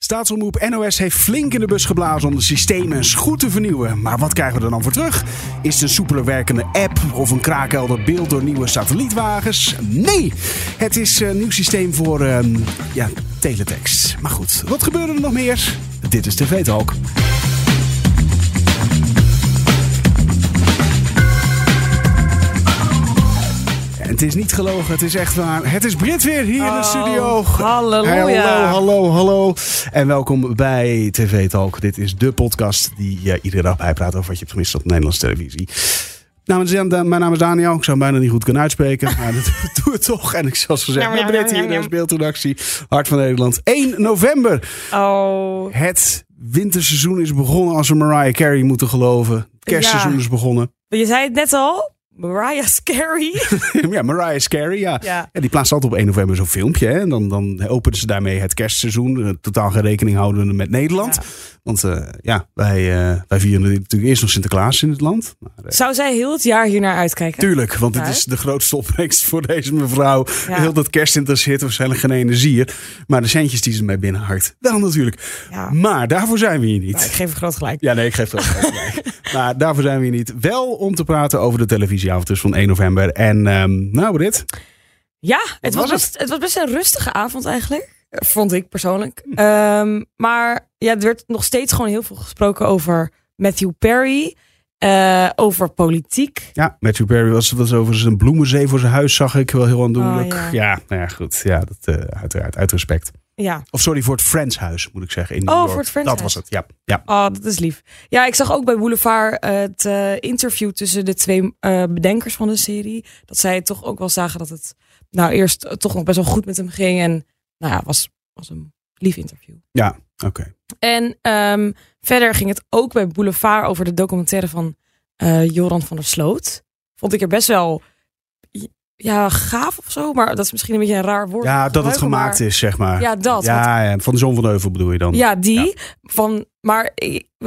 Staatsomroep NOS heeft flink in de bus geblazen om de systemen eens goed te vernieuwen. Maar wat krijgen we er dan voor terug? Is het een soepeler werkende app of een kraakhelder beeld door nieuwe satellietwagens? Nee, het is een nieuw systeem voor ehm, ja, teletext. Maar goed, wat gebeurde er nog meer? Dit is TV Talk. Het is niet gelogen, het is echt waar. Het is Brit weer hier in de studio. Halleluja. Hallo, hallo, hallo. En welkom bij TV Talk. Dit is de podcast die je iedere dag bijpraat over wat je hebt gemist op Nederlandse televisie. Nou, mijn naam is Daniel. Ik zou hem bijna niet goed kunnen uitspreken. Maar dat doe het toch. En ik zal zo zeggen, met Brit hier in de beeldredactie. Hart van Nederland. 1 november. Oh. Het winterseizoen is begonnen als we Mariah Carey moeten geloven. Het kerstseizoen Ja. is begonnen. Je zei het net al. Mariah Scary. ja, Mariah Carey, ja. Die plaatst altijd op 1 november zo'n filmpje. Hè? En dan, dan openen ze daarmee het kerstseizoen. Eh, Totaal geen rekening houden met Nederland. Ja. Want eh, ja, wij, eh, wij vieren natuurlijk eerst nog Sinterklaas in het land. Maar, eh, Zou zij heel het jaar hier naar uitkijken? Tuurlijk, want het is de grootste opbrengst voor deze mevrouw. Ja. Heel dat kerst interesseert waarschijnlijk geen ene zier. Maar de centjes die ze mee binnenharkt, wel natuurlijk. Ja. Maar daarvoor zijn we hier niet. Nou, ik geef groot gelijk. Ja, nee, ik geef ook gelijk. Maar daarvoor zijn we hier niet. Wel om te praten over de televisieavond dus van 1 november. En ehm, nou, Brit. Ja, het was was, best, het was best een rustige avond eigenlijk. Vond ik persoonlijk. Ehm, maar ja, er werd nog steeds gewoon heel veel gesproken over Matthew Perry. eh, over politiek. Ja, Matthew Perry was, was over zijn bloemenzee voor zijn huis, zag ik wel heel aandoenlijk. Oh, ja. ja. nou ja, goed. Ja, dat eh, uiteraard, uit respect. Ja, Of sorry, voor het Friendshuis, moet ik zeggen. In New Oh, York. voor het Friendshuis. Dat was het, ja. ja. oh, dat is lief. Ja, ik zag ook bij Boulevard eh, het interview tussen de twee bedenkers van de serie. Dat zij toch ook wel zagen dat het nou eerst toch nog best wel goed met hem ging. En nou ja, was, was een lief interview. Ja, oké. En ehm, verder ging het ook bij Boulevard over de documentaire van eh, Joran van der Sloot. Vond ik er best wel ja, gaaf of zo. Maar dat is misschien een beetje een raar woord. Ja, dat het gemaakt is, zeg maar. Ja, dat. want- Ja, ja, van de Zon van de Heuvel bedoel je dan? ja, die. Van, maar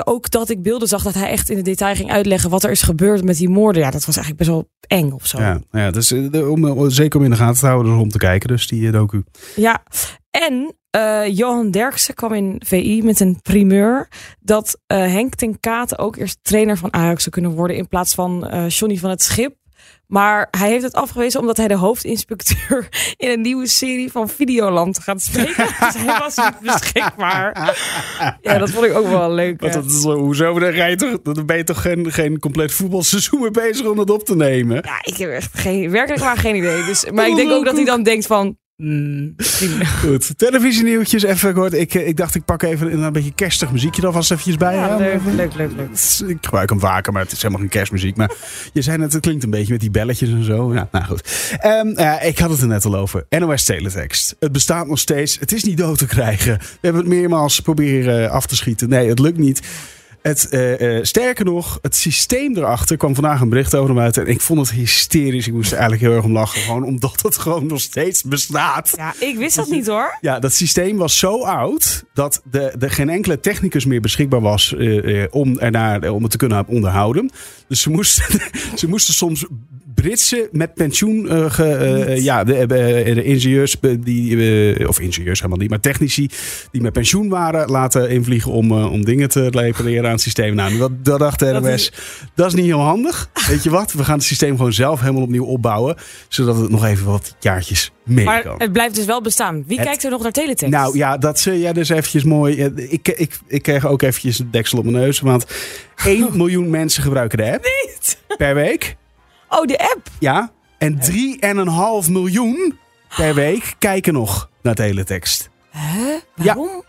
ook dat ik beelden zag dat hij echt in het detail ging uitleggen wat er is gebeurd met die moorden. Ja, dat was eigenlijk best wel eng of zo. Ja, ja dus, eh, de- om, om- zeker om in de gaten te houden, dus om te kijken. Dus die eh, docu. Ja, en eh, Johan Derksen kwam in VI met een primeur dat eh, Henk ten Katen ook eerst trainer van Ajax zou kunnen worden in plaats van eh Johnny van het Schip. Maar hij heeft het afgewezen omdat hij de hoofdinspecteur in een nieuwe serie van Videoland gaat spreken. dus hij was niet beschikbaar. Ja, dat vond ik ook wel leuk. Want dat is, zo- hoezo? Dan, je toch, dan ben je toch geen, geen compleet voetbalseizoen mee bezig om dat op te nemen? Ja, ik heb echt geen, werkelijk waar geen idee. Dus, maar ik denk ook dat hij dan denkt van... misschien- Goed, televisienieuwtjes even kort. Ik, eh, ik dacht ik pak even een, een beetje kerstig muziekje er alvast eventjes bij. ja, hè? leuk, leuk, leuk, Ik gebruik hem vaker, maar het is helemaal geen kerstmuziek. Maar je zei net, het klinkt een beetje met die belletjes en zo. Ja, nou goed. Ja, ik had het er net al over. NOS Teletext. Het bestaat nog steeds. Het is niet dood te krijgen. We hebben het meermaals proberen eh, af te schieten. Nee, het lukt niet. Het, eh, eh, sterker nog, het systeem erachter kwam vandaag een bericht over hem uit. En ik vond het hysterisch. Ik moest er eigenlijk heel erg om lachen. Gewoon omdat het gewoon nog steeds bestaat. Ja, ik wist dat niet hoor. Ja, dat systeem was zo oud dat er de, geen enkele technicus meer beschikbaar was eh, om, ernaar, om het te kunnen onderhouden. Dus ze moesten, ze moesten soms Britse met pensioen, eh, ge- eh, ja, de, eh, de ingenieurs, eh, die, eh, of ingenieurs helemaal niet, maar technici die met pensioen waren laten invliegen om, eh, om dingen te repareren aan het systeem. Nou, dat, dat dacht de Dat is- dat is niet heel handig. Weet je wat? We gaan het systeem gewoon zelf helemaal opnieuw opbouwen, zodat het nog even wat jaartjes mee Maar kan. het blijft dus wel bestaan. Wie Het- kijkt er nog naar teletext? Nou ja, dat ze ja, dus eventjes mooi. eh, Ik, ik, ik kreeg ook eventjes een deksel op mijn neus. Want 1 miljoen mensen gebruiken de app Niet. per week. Oh, de app. Ja. En 3,5 miljoen per week kijken nog naar teletext. Hè? Waarom? Ja,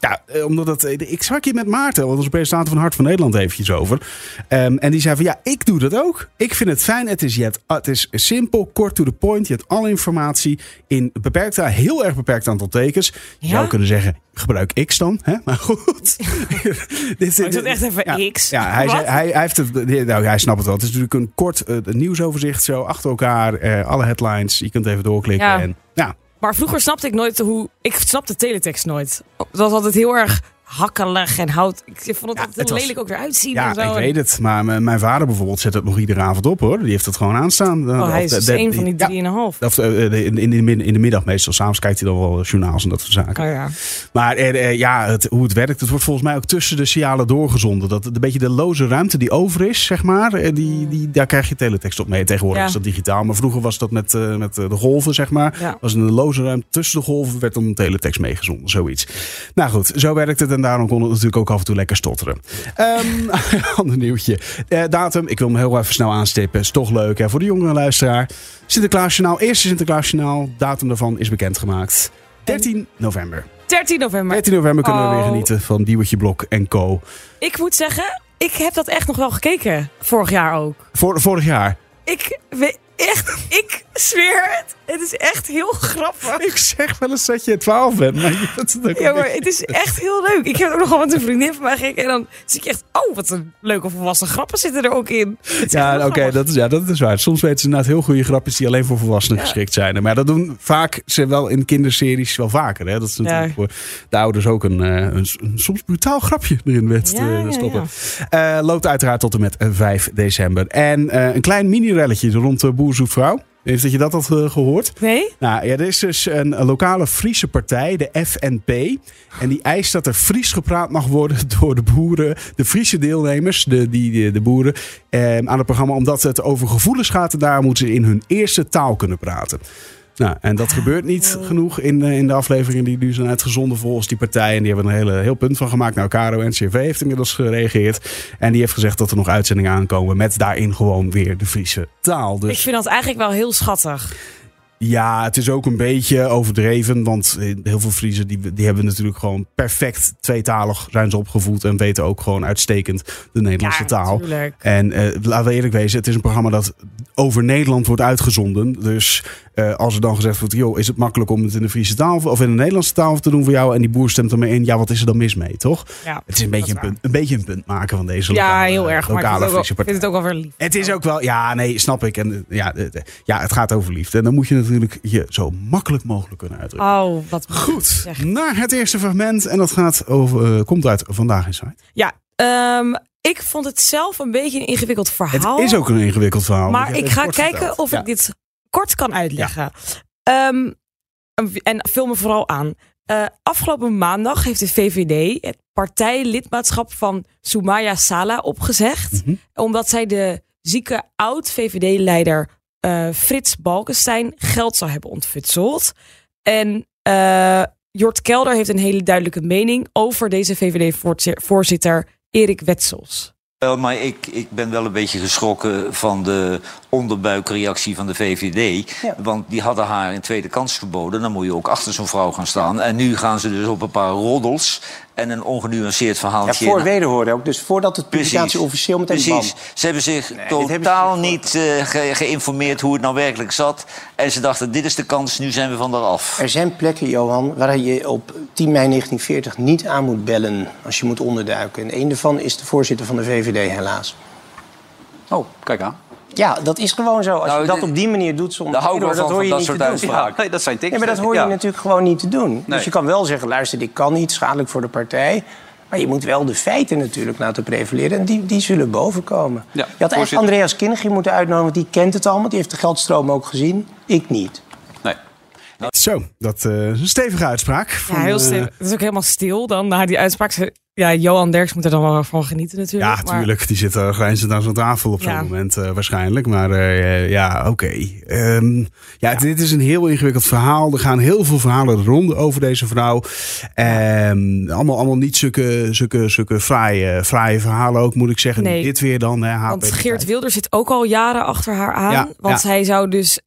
eh, omdat het. eh, Ik sprak hier met Maarten, want onze presentator van Hart van Nederland, eventjes over. Ehm, en die zei van ja, ik doe dat ook. Ik vind het fijn. Het is, je hebt, ah, het is simpel, kort to the point. Je hebt alle informatie in beperkt, heel erg beperkt aantal tekens. Je Ja? zou kunnen zeggen, gebruik X dan. Hè? Maar goed. Dit, Maar ik zat echt even ja, X. Ja, hij, zei, hij, hij, heeft het, nou, hij snapt het wel. Het is natuurlijk een kort eh, nieuwsoverzicht zo achter elkaar. eh, alle headlines. Je kunt even doorklikken. Ja. En, ja, Maar vroeger snapte ik nooit hoe... Ik snapte teletext nooit. Dat was altijd heel erg hakkelig en hout. Ik vond het Ja, het was- lelijk ook weer uitzien. Ja, en zo. ik weet het. Maar mijn vader bijvoorbeeld zet het nog iedere avond op hoor. Die heeft het gewoon aanstaan. Oh, hij is de- dus een van die ja, drieënhalf. Of eh, in, in, de, in de middag meestal. S'avonds kijkt hij dan wel journaals en dat soort zaken. Oh ja. Maar eh, eh, ja, het, hoe het werkt, het wordt volgens mij ook tussen de signalen doorgezonden. Dat een beetje de loze ruimte die over is, zeg maar. eh, Die, die, daar krijg je teletext op mee. Tegenwoordig Ja. is dat digitaal. Maar vroeger was dat met, eh, met eh, de golven, zeg maar. Was de loze ruimte tussen de golven werd dan een teletext meegezonden. Zoiets. Nou goed, zo werkt het. En daarom kon het natuurlijk ook af en toe lekker stotteren. Ehm ander nieuwtje. Eh, datum, ik wil hem heel even snel aanstippen. Is toch leuk hè, voor de jongere luisteraar. Sinterklaasjournaal, eerste Sinterklaasjournaal. Datum daarvan is bekendgemaakt. 13 november. 13 november. 13 november kunnen we weer Oh. genieten van Diewertje Blok en Co. Ik moet zeggen, ik heb dat echt nog wel gekeken. Vorig jaar ook. Voor, vorig jaar. Ik weet echt, zweer het. Het is echt heel grappig. Ik zeg wel eens dat je 12 bent. Maar Ja, maar het is echt heel leuk. Ik heb ook nog wel met een vriendin van mij gekeken. En dan zie ik echt, oh, wat een leuke volwassen grappen zitten er ook in. Ja, oké, dat, is, ja, dat is waar. Soms weten ze inderdaad heel goede grapjes die alleen voor volwassenen Ja. geschikt zijn. Maar dat doen vaak ze wel in kinderseries wel vaker. Hè? Dat is natuurlijk Ja. voor de ouders ook een, eh, een, een soms brutaal grapje erin Ja, ja, stoppen. Eh, loopt uiteraard tot en met eh, 5 december. En eh, een klein mini-relletje rond de Boer Zoekt Vrouw. Heeft dat je dat had eh, gehoord? Nee? Nou ja, er is dus een, een lokale Friese partij, de FNP. En die eist dat er Fries gepraat mag worden door de boeren, de Friese deelnemers, de, die, de, de boeren, eh, aan het programma. Omdat het over gevoelens gaat en daar moeten ze in hun eerste taal kunnen praten. Nou, en dat gebeurt niet genoeg in, in de afleveringen die nu zijn uitgezonden volgens die partij. En die hebben er een hele, heel punt van gemaakt. Nou, Caro NCRV heeft inmiddels gereageerd. En die heeft gezegd dat er nog uitzendingen aankomen met daarin gewoon weer de Friese taal. Dus Ik vind dat eigenlijk wel heel schattig. ja, het is ook een beetje overdreven. Want eh, heel veel Friesen die, die hebben natuurlijk gewoon perfect tweetalig zijn ze opgevoed. En weten ook gewoon uitstekend de Nederlandse taal. Tuurlijk. En eh, laten we eerlijk wezen, het is een programma dat over Nederland wordt uitgezonden. Dus eh, als er dan gezegd wordt, joh, is het makkelijk om het in de Friese taal of in de Nederlandse taal te doen voor jou? En die boer stemt ermee in, ja, wat is er dan mis mee, toch? Ja, Het is een beetje een, punt, een beetje een punt maken van deze ja lokale, heel erg. Maar lokale vind, het ook Friese wel, ik partij. vind het ook wel weer lief. Het is ook wel, ja, nee, snap ik. En ja, ja, het gaat over liefde. En dan moet je natuurlijk je zo makkelijk mogelijk kunnen uitdrukken. Oh, wat Goed, naar het eerste fragment. En dat gaat over, eh, komt uit Vandaag in Site. Ja, ehm, ik vond het zelf een beetje een ingewikkeld Het verhaal. is ook een ingewikkeld verhaal. Maar ik het ga kijken verteld. of Ja. ik dit kort kan uitleggen. Ehm, en vul me vooral aan. Eh, afgelopen maandag heeft de VVD het partijlidmaatschap van Soumaya Sala opgezegd. Mhm. Omdat zij de zieke oud-VVD-leider eh, Frits Balkenstein geld zou hebben ontfutseld. En eh, Jort Kelder heeft een hele duidelijke mening over deze VVD-voorzitter Erik Wetsels. Wel, maar ik, ik ben wel een beetje geschrokken van de onderbuikreactie van de VVD. Ja. Want die hadden haar een tweede kans geboden. Dan moet je ook achter zo'n vrouw gaan staan. En nu gaan ze dus op een paar roddels en een ongenuanceerd Ja, verhaaltje. voor wederhoorde ook. Dus voordat het Precies. publicatie officieel meteen Precies. bam. Ze hebben zich dit hebben ze totaal niet eh, ge- geïnformeerd hoe het nou werkelijk zat. En ze dachten, dit is de kans, nu zijn we van daar af. Er zijn plekken, Johan, waar je op 10 mei 1940 niet aan moet bellen als je moet onderduiken. En een daarvan is de voorzitter van de VVD, helaas. Oh, kijk aan. Ja, dat is gewoon zo. Als Nou, je dat dit- op die manier doet zonder hou van, hoor je niet dat te soort doen. Ja, nee, dat zijn Nee, teksten. maar dat hoor je Ja. natuurlijk gewoon niet te doen. Nee. Dus je kan wel zeggen, luister, dit kan niet, schadelijk voor de partij. Maar je moet wel de feiten natuurlijk laten prevaleren. En die, die zullen bovenkomen. Ja, je had eigenlijk voorzitter. Andreas Kinnegie moeten uitnodigen, want die kent het allemaal. Die heeft de geldstroom ook gezien. Ik niet. Nee. Zo, dat eh, is een stevige uitspraak. Ja, van, heel eh, stil. Het is ook helemaal stil dan na die uitspraak. Ja, Johan Derks moet er dan wel van genieten natuurlijk. Ja, maar- tuurlijk. Die zit uh, grijnzend aan zo'n tafel op zo'n Ja. moment eh, waarschijnlijk. Maar eh, ja, oké. Ehm, ja, dit is een heel ingewikkeld verhaal. Er gaan heel veel verhalen de ronde over deze vrouw. Ehm, allemaal, allemaal niet zulke, zulke, zulke fraaie, fraaie verhalen ook, moet ik zeggen. Nee. Dit weer dan. Hè, Want Geert Wilders zit ook al jaren achter haar aan. Ja, want hij zou dus,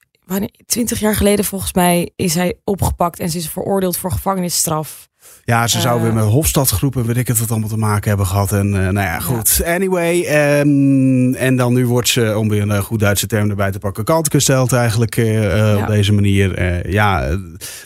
20 jaar geleden volgens mij, is hij opgepakt en ze is veroordeeld voor gevangenisstraf. Ja, ze zou Eh. weer met Hofstadgroep en weet ik het wat allemaal te maken hebben gehad. En eh, nou ja, goed. Anyway. ehm, en dan nu wordt ze, om weer een eh, goed Duitse term erbij te pakken, kalt gesteld eigenlijk Ja. op deze manier. Ja,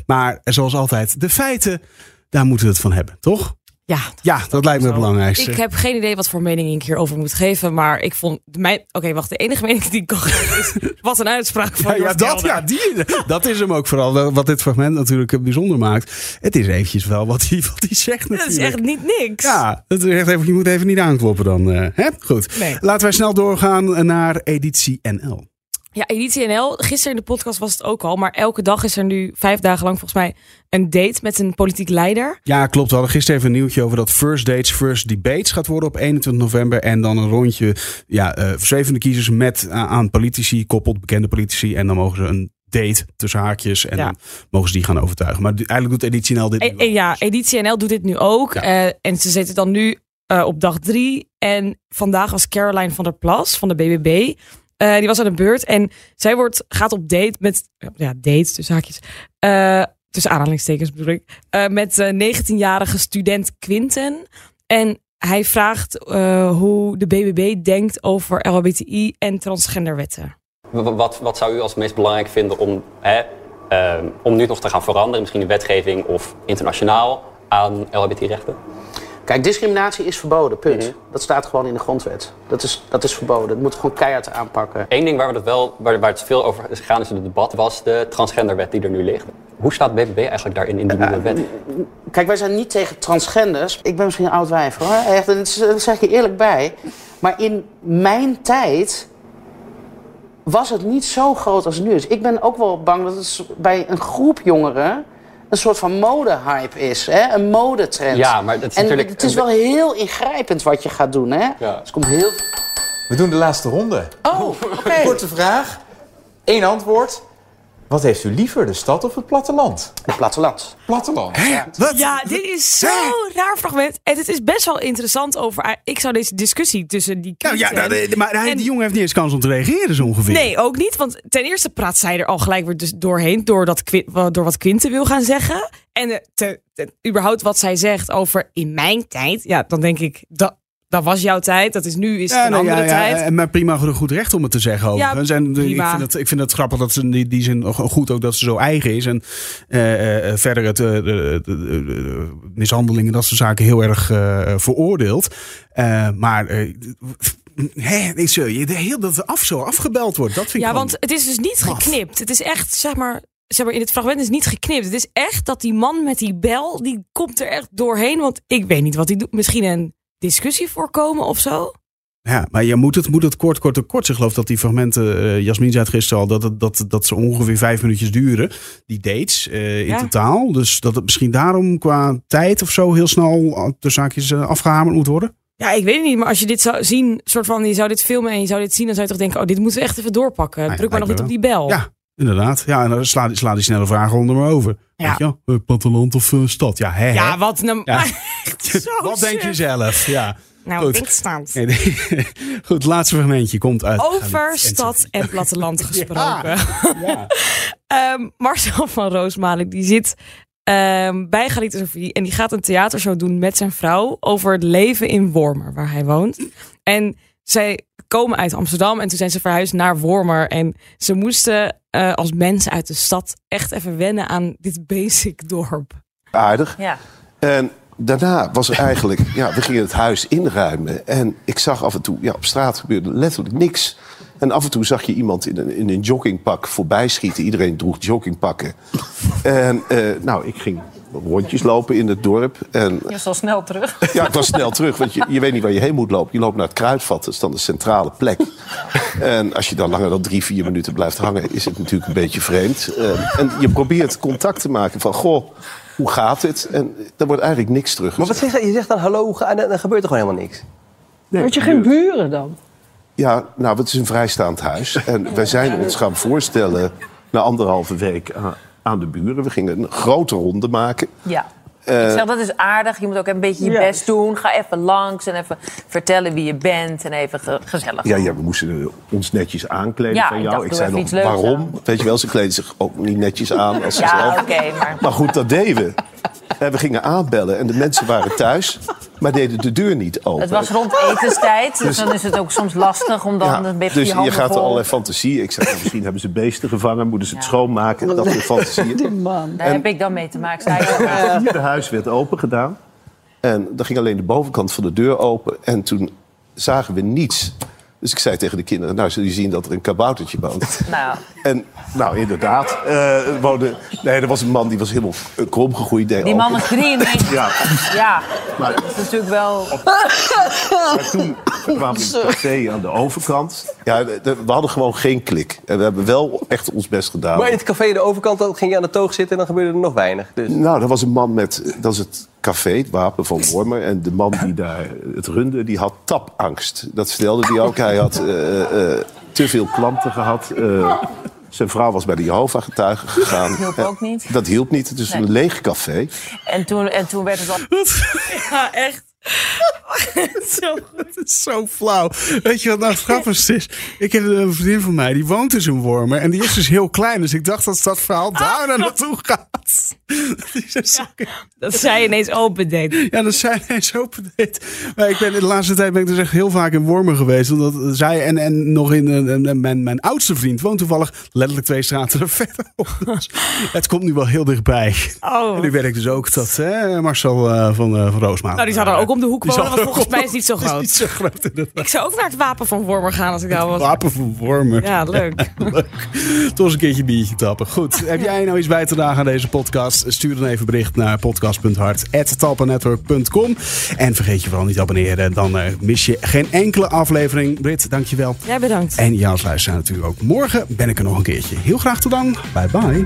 maar zoals altijd, de feiten, daar moeten we het van hebben, toch? Ja, Ja, dat lijkt me het belangrijkste. Ik heb geen idee wat voor mening ik hierover moet geven. Maar ik vond. Mijn, Oké, wacht. De enige mening die ik kan geven is. Wat een uitspraak van Ja, dat, ja die, dat is hem ook vooral. Wat dit fragment natuurlijk eh, bijzonder maakt. Het is eventjes wel wat hij, wat hij zegt Dat natuurlijk. is echt niet niks. Ja, dat is echt even, je moet even niet aankloppen dan. eh, hè? Goed. Nee. Laten wij snel doorgaan naar editie NL. Ja, Editie NL. Gisteren in de podcast was het ook al. Maar elke dag is er nu vijf dagen lang volgens mij een date met een politiek leider. Ja, klopt. We hadden gisteren even een nieuwtje over dat First Dates, First Debates gaat worden op 21 november. En dan een rondje ja, eh verzwevende kiezers met eh, aan politici, koppelt bekende politici. En dan mogen ze een date tussen haakjes en Ja. dan mogen ze die gaan overtuigen. Maar eigenlijk doet Editie NL dit nu E- e- ja, Editie NL doet dit nu ook. Ja. Eh, en ze zitten dan nu eh, op dag drie. En vandaag was Caroline van der Plas van de BBB. Eh, die was aan de beurt. En zij wordt, gaat op date met... Ja, date tussen haakjes. eh, tussen aanhalingstekens bedoel ik. eh, met eh 19-jarige student Quinten. En hij vraagt hoe de BBB denkt over LHBTI en transgenderwetten. Wat, wat zou u als meest belangrijk vinden om, hè, ehm, om nu nog te gaan veranderen, misschien in wetgeving of internationaal, aan LHBT-rechten? Kijk, discriminatie is verboden, punt. Dat staat gewoon in de grondwet. Dat is, dat is verboden. Dat moet gewoon keihard aanpakken. Eén ding waar, we het wel, waar, waar het veel over is gegaan is in het debat, was de transgenderwet die er nu ligt. Hoe staat BBB eigenlijk daarin in die nieuwe wet? Kijk, wij zijn niet tegen transgenders. Ik ben misschien een oud wijf hoor. Echt, dat dat zeg ik je eerlijk bij. Maar in mijn tijd was het niet zo groot als het nu is. Ik ben ook wel bang dat het bij een groep jongeren een soort van modehype is. Hè? Een modetrend. Ja, maar dat is en natuurlijk... het is wel heel ingrijpend wat je gaat doen. Hè? Ja. Dus het komt heel... We doen de laatste ronde. Oh, oké. Korte vraag. Eén antwoord. Wat heeft u liever, de stad of het platteland? Het platteland. Platteland. Wat? Ja, dit is zo'n raar fragment. En het is best wel interessant over... Ik zou deze discussie tussen die Nou ja, Quinten- nou, maar hij, en- die jongen heeft niet eens kans om te reageren zo ongeveer. Nee, ook niet. Want ten eerste praat zij er al gelijk weer dus doorheen. Door, dat, Qui- door wat Quinte wil gaan zeggen. En eh, te, te- überhaupt wat zij zegt over in mijn tijd. Ja, dan denk ik, dat, dat was jouw tijd. Dat is nu is het een andere ja, ja, tijd. en maar prima goed- recht om het te zeggen overigens. en de- ik, prima. vind het, ik vind het grappig dat ze in die, die zin nog goed ook dat ze zo eigen is. En eh, eh, verder het, eh, de, de- de- de mishandelingen, dat soort zaken heel erg eh, veroordeeld. Eh, maar eh, hè, je- de heel dat af, zo afgebeld wordt, dat vind ik Ja, want het is dus niet maf. geknipt. Het is echt, zeg maar, zeg maar, in het fragment is niet geknipt. Het is echt dat die man met die bel, die komt er echt doorheen. Want ik weet niet wat hij doet. Misschien een discussie voorkomen of zo. Ja, maar je moet het, moet het kort, kort, kort. Ik geloof dat die fragmenten, eh Jasmin zei het gisteren al, dat, het- dat, dat ze ongeveer vijf minuutjes duren. Die dates eh, in Ja. totaal. Dus dat het misschien daarom qua tijd of zo heel snel de zaakjes eh, afgehamerd moet worden. Ja, ik weet het niet. Maar als je dit zou zien, soort van, je zou dit filmen en je zou dit zien, dan zou je toch denken, oh, dit moeten we echt even doorpakken. Nou ja, Druk maar nog niet op die bel. Ja, inderdaad. Ja, en dan sla, sla die snelle vragen onder me over. Ja. Weet je wel? Eh, platteland of eh, stad? Ja, hè, hè? Ja, wat nou... Ja. Echt zo Wat denk je zelf? Ja. Nou, Goed. nee. Goed, het laatste fragmentje komt uit. Over uit- stad en platteland gesproken. Ja. Ehm, Marcel van Roosmalen, die zit ehm, bij Galita Sofie. En die gaat een theatershow doen met zijn vrouw over het leven in Wormer, waar hij woont. En zij komen uit Amsterdam en toen zijn ze verhuisd naar Wormer. En ze moesten eh, als mensen uit de stad echt even wennen aan dit basic dorp. aardig. Ja. En daarna was er eigenlijk, ja, we gingen het huis inruimen. En ik zag af en toe, ja, op straat gebeurde letterlijk niks. En af en toe zag je iemand in een, in een joggingpak voorbij schieten. Iedereen droeg joggingpakken. En eh, nou, ik ging rondjes lopen in het dorp. En Je was al snel terug. ja, ik was snel terug, want je, je weet niet waar je heen moet lopen. Je loopt naar het kruidvat, dat is dan de centrale plek. En als je dan langer dan drie, vier minuten blijft hangen... is het natuurlijk een beetje vreemd. Eh, en je probeert contact te maken van, goh, hoe gaat het? En er wordt eigenlijk niks terug. Maar wat zeg je? Je zegt dan hallo en dan dan gebeurt er gewoon helemaal niks. Had je geen buren dan? Ja, nou, het is een vrijstaand huis. En wij zijn ons gaan voorstellen na anderhalve week aan, de buren. We gingen een grote ronde maken. Ja. Eh, ik zeg, dat is aardig. Je moet ook een beetje je best doen. Ga even langs en even vertellen wie je bent. En even ge- gezellig. Ja, ja, we moesten ons netjes aankleden Ja, van ik jou. dacht, ik zei nog, waarom? Weet je wel, ze kleden zich ook niet netjes aan als ze Ja, zelf. oké, maar... Maar goed, dat deden we. En we gingen aanbellen en de mensen waren thuis, maar deden de deur niet open. Het was rond etenstijd, dus dan is het ook soms lastig om dan Ja, een beetje dus je je gaat er allerlei fantasie. Ik zei, misschien hebben ze beesten gevangen, moeten ze het schoonmaken. Dat soort fantasieën. Daar heb ik dan mee te maken. Het vierde huis werd open gedaan. En dan ging alleen de bovenkant van de deur open. En toen zagen we niets. Dus ik zei tegen de kinderen, nou, zul je zien dat er een kaboutertje woont. Nou, En nou, inderdaad. eh woonde, nee, er was een man die was helemaal krom gegroeid. die man was 93. Ja, Ja, maar, dat is natuurlijk wel... maar toen kwamen we in het café aan de overkant. Ja, de- de- we hadden gewoon geen klik. En we hebben wel echt ons best gedaan. Maar in het café aan de overkant dan ging je aan de toog zitten en dan gebeurde er nog weinig. Dus. Nou, er was een man met, dat is het café, het wapen van Wormer. En de man die daar het runde, die had tapangst. Dat stelde hij ook. Hij had eh, eh, te veel klanten gehad. Eh, zijn vrouw was bij de Jehovah-getuigen gegaan. hielp ook niet. Dat hielp niet. Het is Nee. een leeg café. En toen, en toen werd het al... Ja, echt. Zo goed. Het is zo flauw. Weet je wat nou het grappigste is? Ik heb een vriendin van mij, die woont dus in Wormer. En die is dus heel klein. Dus ik dacht dat dat verhaal daar naar naartoe gaat. Is zo- Dat zij ineens open deed. Ja, dat zijn ineens open deed. Maar ik ben, de laatste tijd ben ik dus echt heel vaak in Wormer geweest. Omdat zij en, en nog in eh, en mijn, mijn oudste vriend woont toevallig letterlijk twee straten verderop. Dus het komt nu wel heel dichtbij. Oh. En nu weet ik dus ook dat hè, Marcel eh, van, eh van Roosmalen. Nou, die zou dan ook om de hoek wonen, want er volgens mij is het niet zo groot. niet zo groot. Ik zou ook naar het wapen van Wormer gaan als ik daar was. Wapen van Wormer. Ja, leuk. Leuk. Toch eens een keertje biertje tappen. Goed, heb jij nou iets bij te dragen aan deze podcast? Stuur dan even bericht naar podcast.hart.talpanetwork.com. En vergeet je vooral niet te abonneren. Dan eh, mis je geen enkele aflevering. Brit, dankjewel. Jij bedankt. En jou als luisteraar natuurlijk ook. Morgen ben ik er nog een keertje. Heel graag tot dan. Bye bye.